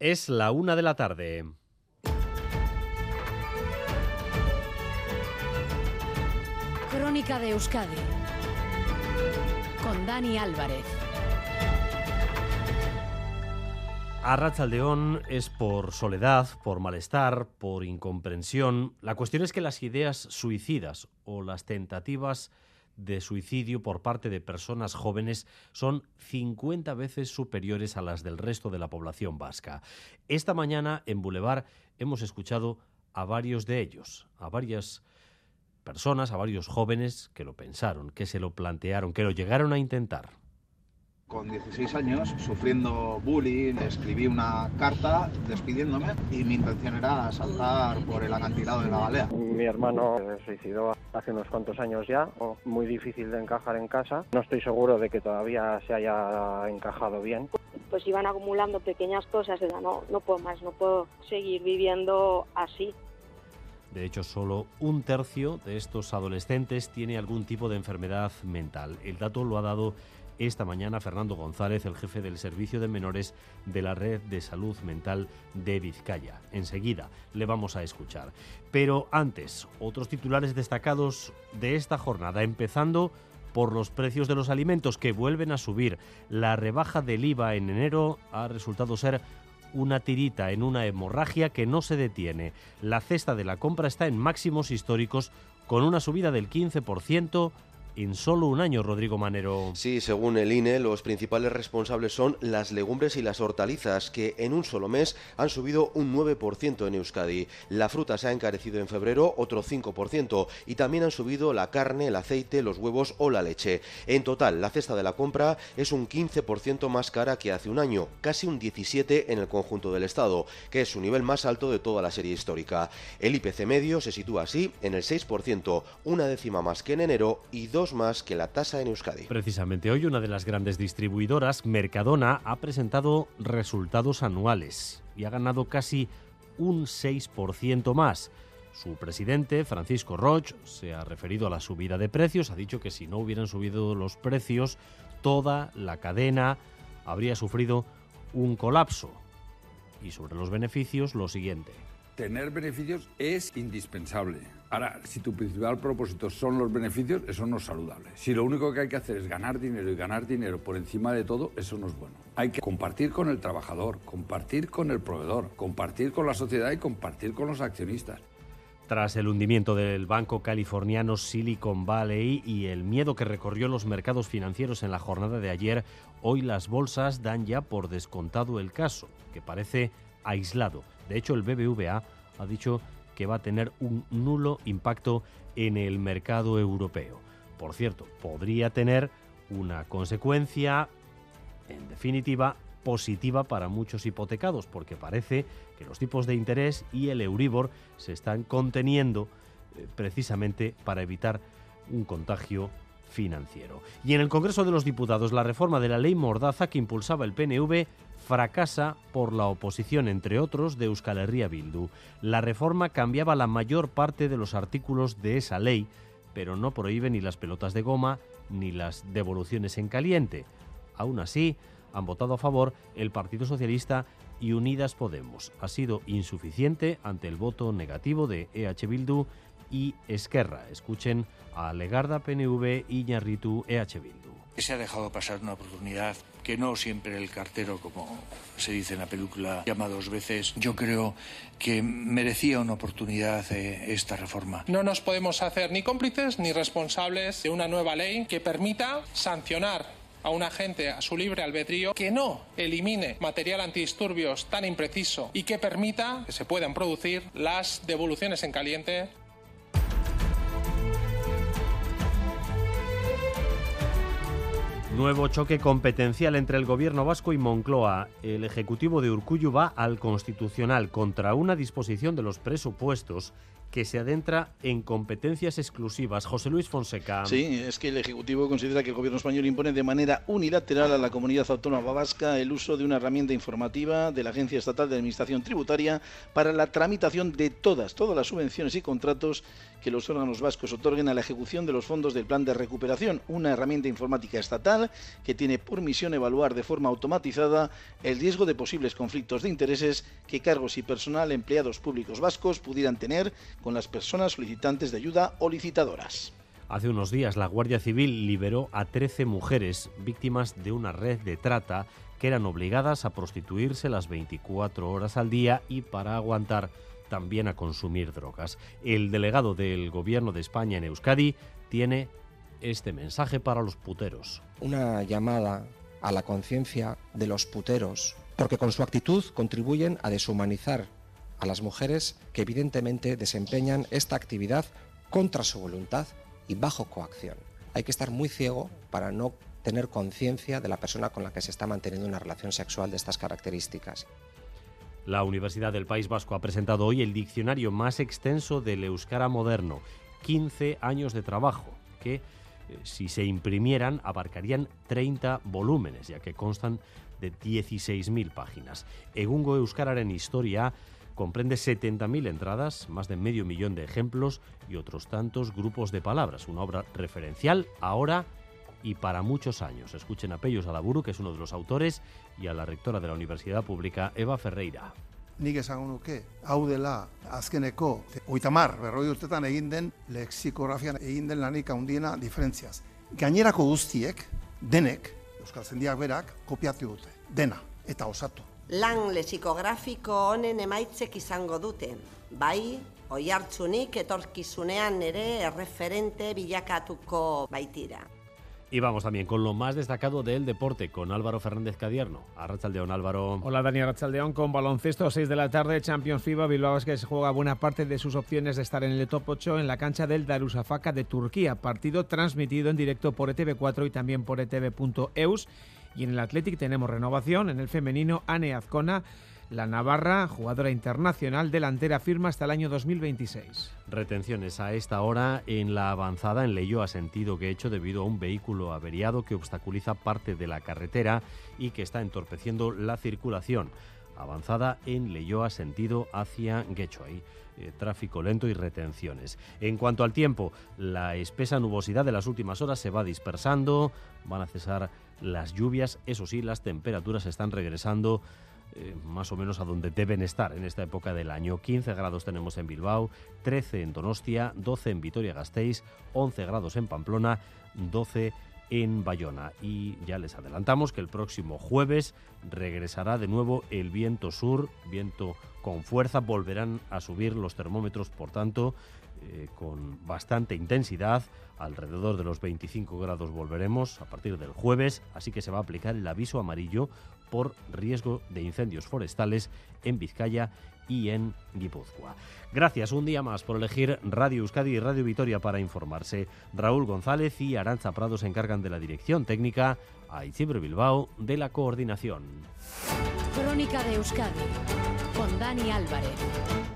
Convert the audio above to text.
Es la una de la tarde. Crónica de Euskadi con Dani Álvarez. Arrachaldeón es por soledad, por malestar, por incomprensión. La cuestión es que las ideas suicidas o las tentativas de suicidio por parte de personas jóvenes son 50 veces superiores a las del resto de la población vasca. Esta mañana en Boulevard hemos escuchado a varios de ellos, a varias personas, a varios jóvenes que lo pensaron, que se lo plantearon, que lo llegaron a intentar. Con 16 años, sufriendo bullying, escribí una carta despidiéndome y mi intención era saltar por el acantilado de la balea. Mi hermano se suicidó hace unos cuantos años ya, muy difícil de encajar en casa. No estoy seguro de que todavía se haya encajado bien. Pues iban acumulando pequeñas cosas, de no, no puedo más, no puedo seguir viviendo así. De hecho, solo un tercio de estos adolescentes tiene algún tipo de enfermedad mental. El dato lo ha dado esta mañana Fernando González, el jefe del Servicio de Menores de la Red de Salud Mental de Vizcaya. Enseguida le vamos a escuchar. Pero antes, otros titulares destacados de esta jornada, empezando por los precios de los alimentos que vuelven a subir. La rebaja del IVA en enero ha resultado ser una tirita en una hemorragia que no se detiene. La cesta de la compra está en máximos históricos con una subida del 15% en solo un año, Rodrigo Manero. Sí, según el INE, los principales responsables son las legumbres y las hortalizas, que en un solo mes han subido un 9% en Euskadi. La fruta se ha encarecido en febrero otro 5% y también han subido la carne, el aceite, los huevos o la leche. En total, la cesta de la compra es un 15% más cara que hace un año, casi un 17% en el conjunto del Estado, que es su nivel más alto de toda la serie histórica. El IPC medio se sitúa así en el 6%, una décima más que en enero y dos más que la tasa en Euskadi. Precisamente hoy una de las grandes distribuidoras, Mercadona, ha presentado resultados anuales y ha ganado casi un 6% más. Su presidente, Francisco Roch, se ha referido a la subida de precios, ha dicho que si no hubieran subido los precios, toda la cadena habría sufrido un colapso. Y sobre los beneficios, lo siguiente. Tener beneficios es indispensable Ahora, si tu principal propósito son los beneficios, eso no es saludable. Si lo único que hay que hacer es ganar dinero y ganar dinero por encima de todo, eso no es bueno. Hay que compartir con el trabajador, compartir con el proveedor, compartir con la sociedad y compartir con los accionistas. Tras el hundimiento del banco californiano Silicon Valley y el miedo que recorrió los mercados financieros en la jornada de ayer, hoy las bolsas dan ya por descontado el caso, que parece aislado. De hecho, el BBVA ha dicho que va a tener un nulo impacto en el mercado europeo. Por cierto, podría tener una consecuencia, en definitiva, positiva para muchos hipotecados, porque parece que los tipos de interés y el Euribor se están conteniendo eh, precisamente para evitar un contagio financiero. Y en el Congreso de los Diputados, la reforma de la ley Mordaza que impulsaba el PNV fracasa por la oposición, entre otros, de Euskal Herria Bildu. La reforma cambiaba la mayor parte de los artículos de esa ley, pero no prohíbe ni las pelotas de goma ni las devoluciones en caliente. Aún así, han votado a favor el Partido Socialista y Unidas Podemos. Ha sido insuficiente ante el voto negativo de EH Bildu y Esquerra. Escuchen a Legarda PNV y Ñarritu EH Bildu. Se ha dejado pasar una oportunidad que no siempre el cartero, como se dice en la película, llama dos veces. Yo creo que merecía una oportunidad eh, esta reforma. No nos podemos hacer ni cómplices ni responsables de una nueva ley que permita sancionar a un agente a su libre albedrío que no elimine material antidisturbios tan impreciso y que permita que se puedan producir las devoluciones en caliente Nuevo choque competencial entre el gobierno vasco y Moncloa. El ejecutivo de Urcuyu va al constitucional contra una disposición de los presupuestos que se adentra en competencias exclusivas. José Luis Fonseca. Sí, es que el Ejecutivo considera que el Gobierno español impone de manera unilateral a la comunidad autónoma vasca el uso de una herramienta informativa de la Agencia Estatal de Administración Tributaria para la tramitación de todas, todas las subvenciones y contratos que los órganos vascos otorguen a la ejecución de los fondos del Plan de Recuperación, una herramienta informática estatal que tiene por misión evaluar de forma automatizada el riesgo de posibles conflictos de intereses que cargos y personal empleados públicos vascos pudieran tener con las personas solicitantes de ayuda o licitadoras. Hace unos días la Guardia Civil liberó a 13 mujeres víctimas de una red de trata que eran obligadas a prostituirse las 24 horas al día y para aguantar también a consumir drogas. El delegado del Gobierno de España en Euskadi tiene este mensaje para los puteros. Una llamada a la conciencia de los puteros, porque con su actitud contribuyen a deshumanizar a las mujeres que evidentemente desempeñan esta actividad contra su voluntad y bajo coacción. Hay que estar muy ciego para no tener conciencia de la persona con la que se está manteniendo una relación sexual de estas características. La Universidad del País Vasco ha presentado hoy el diccionario más extenso del euskara moderno, 15 años de trabajo, que eh, si se imprimieran abarcarían 30 volúmenes, ya que constan de 16.000 páginas. Egungo Euskararen Historia comprende 70.000 entradas, más de medio millón de ejemplos y otros tantos grupos de palabras. Una obra referencial ahora y para muchos años. Escuchen a Pellos Alaburu, que es uno de los autores, y a la rectora de la Universidad Pública, Eva Ferreira. nik esango nuke, hau dela azkeneko oitamar, berroi urtetan egin den lexikografian egin den lanik handiena diferentziaz. Gainerako guztiek, denek, Euskal Zendiak berak, kopiatu dute, dena, eta osatu. Lan lexikografiko honen emaitzek izango dute, bai, oi hartzunik etorkizunean ere erreferente bilakatuko baitira. Y vamos también con lo más destacado del deporte, con Álvaro Fernández Cadierno. Arrachaldeón, Álvaro. Hola, Dani Arrachaldeón. Con baloncesto, 6 de la tarde, Champions FIBA. Bilbao es que se juega buena parte de sus opciones de estar en el top 8 en la cancha del Darusafaka de Turquía. Partido transmitido en directo por ETV4 y también por etv.eus. Y en el Athletic tenemos renovación. En el femenino, Ane Azcona la Navarra, jugadora internacional, delantera firma hasta el año 2026. Retenciones a esta hora en la avanzada en Leyoa sentido que hecho debido a un vehículo averiado que obstaculiza parte de la carretera y que está entorpeciendo la circulación. Avanzada en Leyoa sentido hacia Guecho. Ahí eh, tráfico lento y retenciones. En cuanto al tiempo, la espesa nubosidad de las últimas horas se va dispersando, van a cesar las lluvias, eso sí, las temperaturas están regresando eh, más o menos a donde deben estar en esta época del año. 15 grados tenemos en Bilbao, 13 en Donostia, 12 en Vitoria-Gasteiz, 11 grados en Pamplona, 12 en Bayona. Y ya les adelantamos que el próximo jueves regresará de nuevo el viento sur, viento con fuerza, volverán a subir los termómetros, por tanto, eh, con bastante intensidad. Alrededor de los 25 grados volveremos a partir del jueves, así que se va a aplicar el aviso amarillo por riesgo de incendios forestales en Vizcaya y en Guipúzcoa. Gracias un día más por elegir Radio Euskadi y Radio Vitoria para informarse. Raúl González y Aranza Prado se encargan de la dirección técnica, a Isidro Bilbao de la coordinación. Crónica de Euskadi con Dani Álvarez.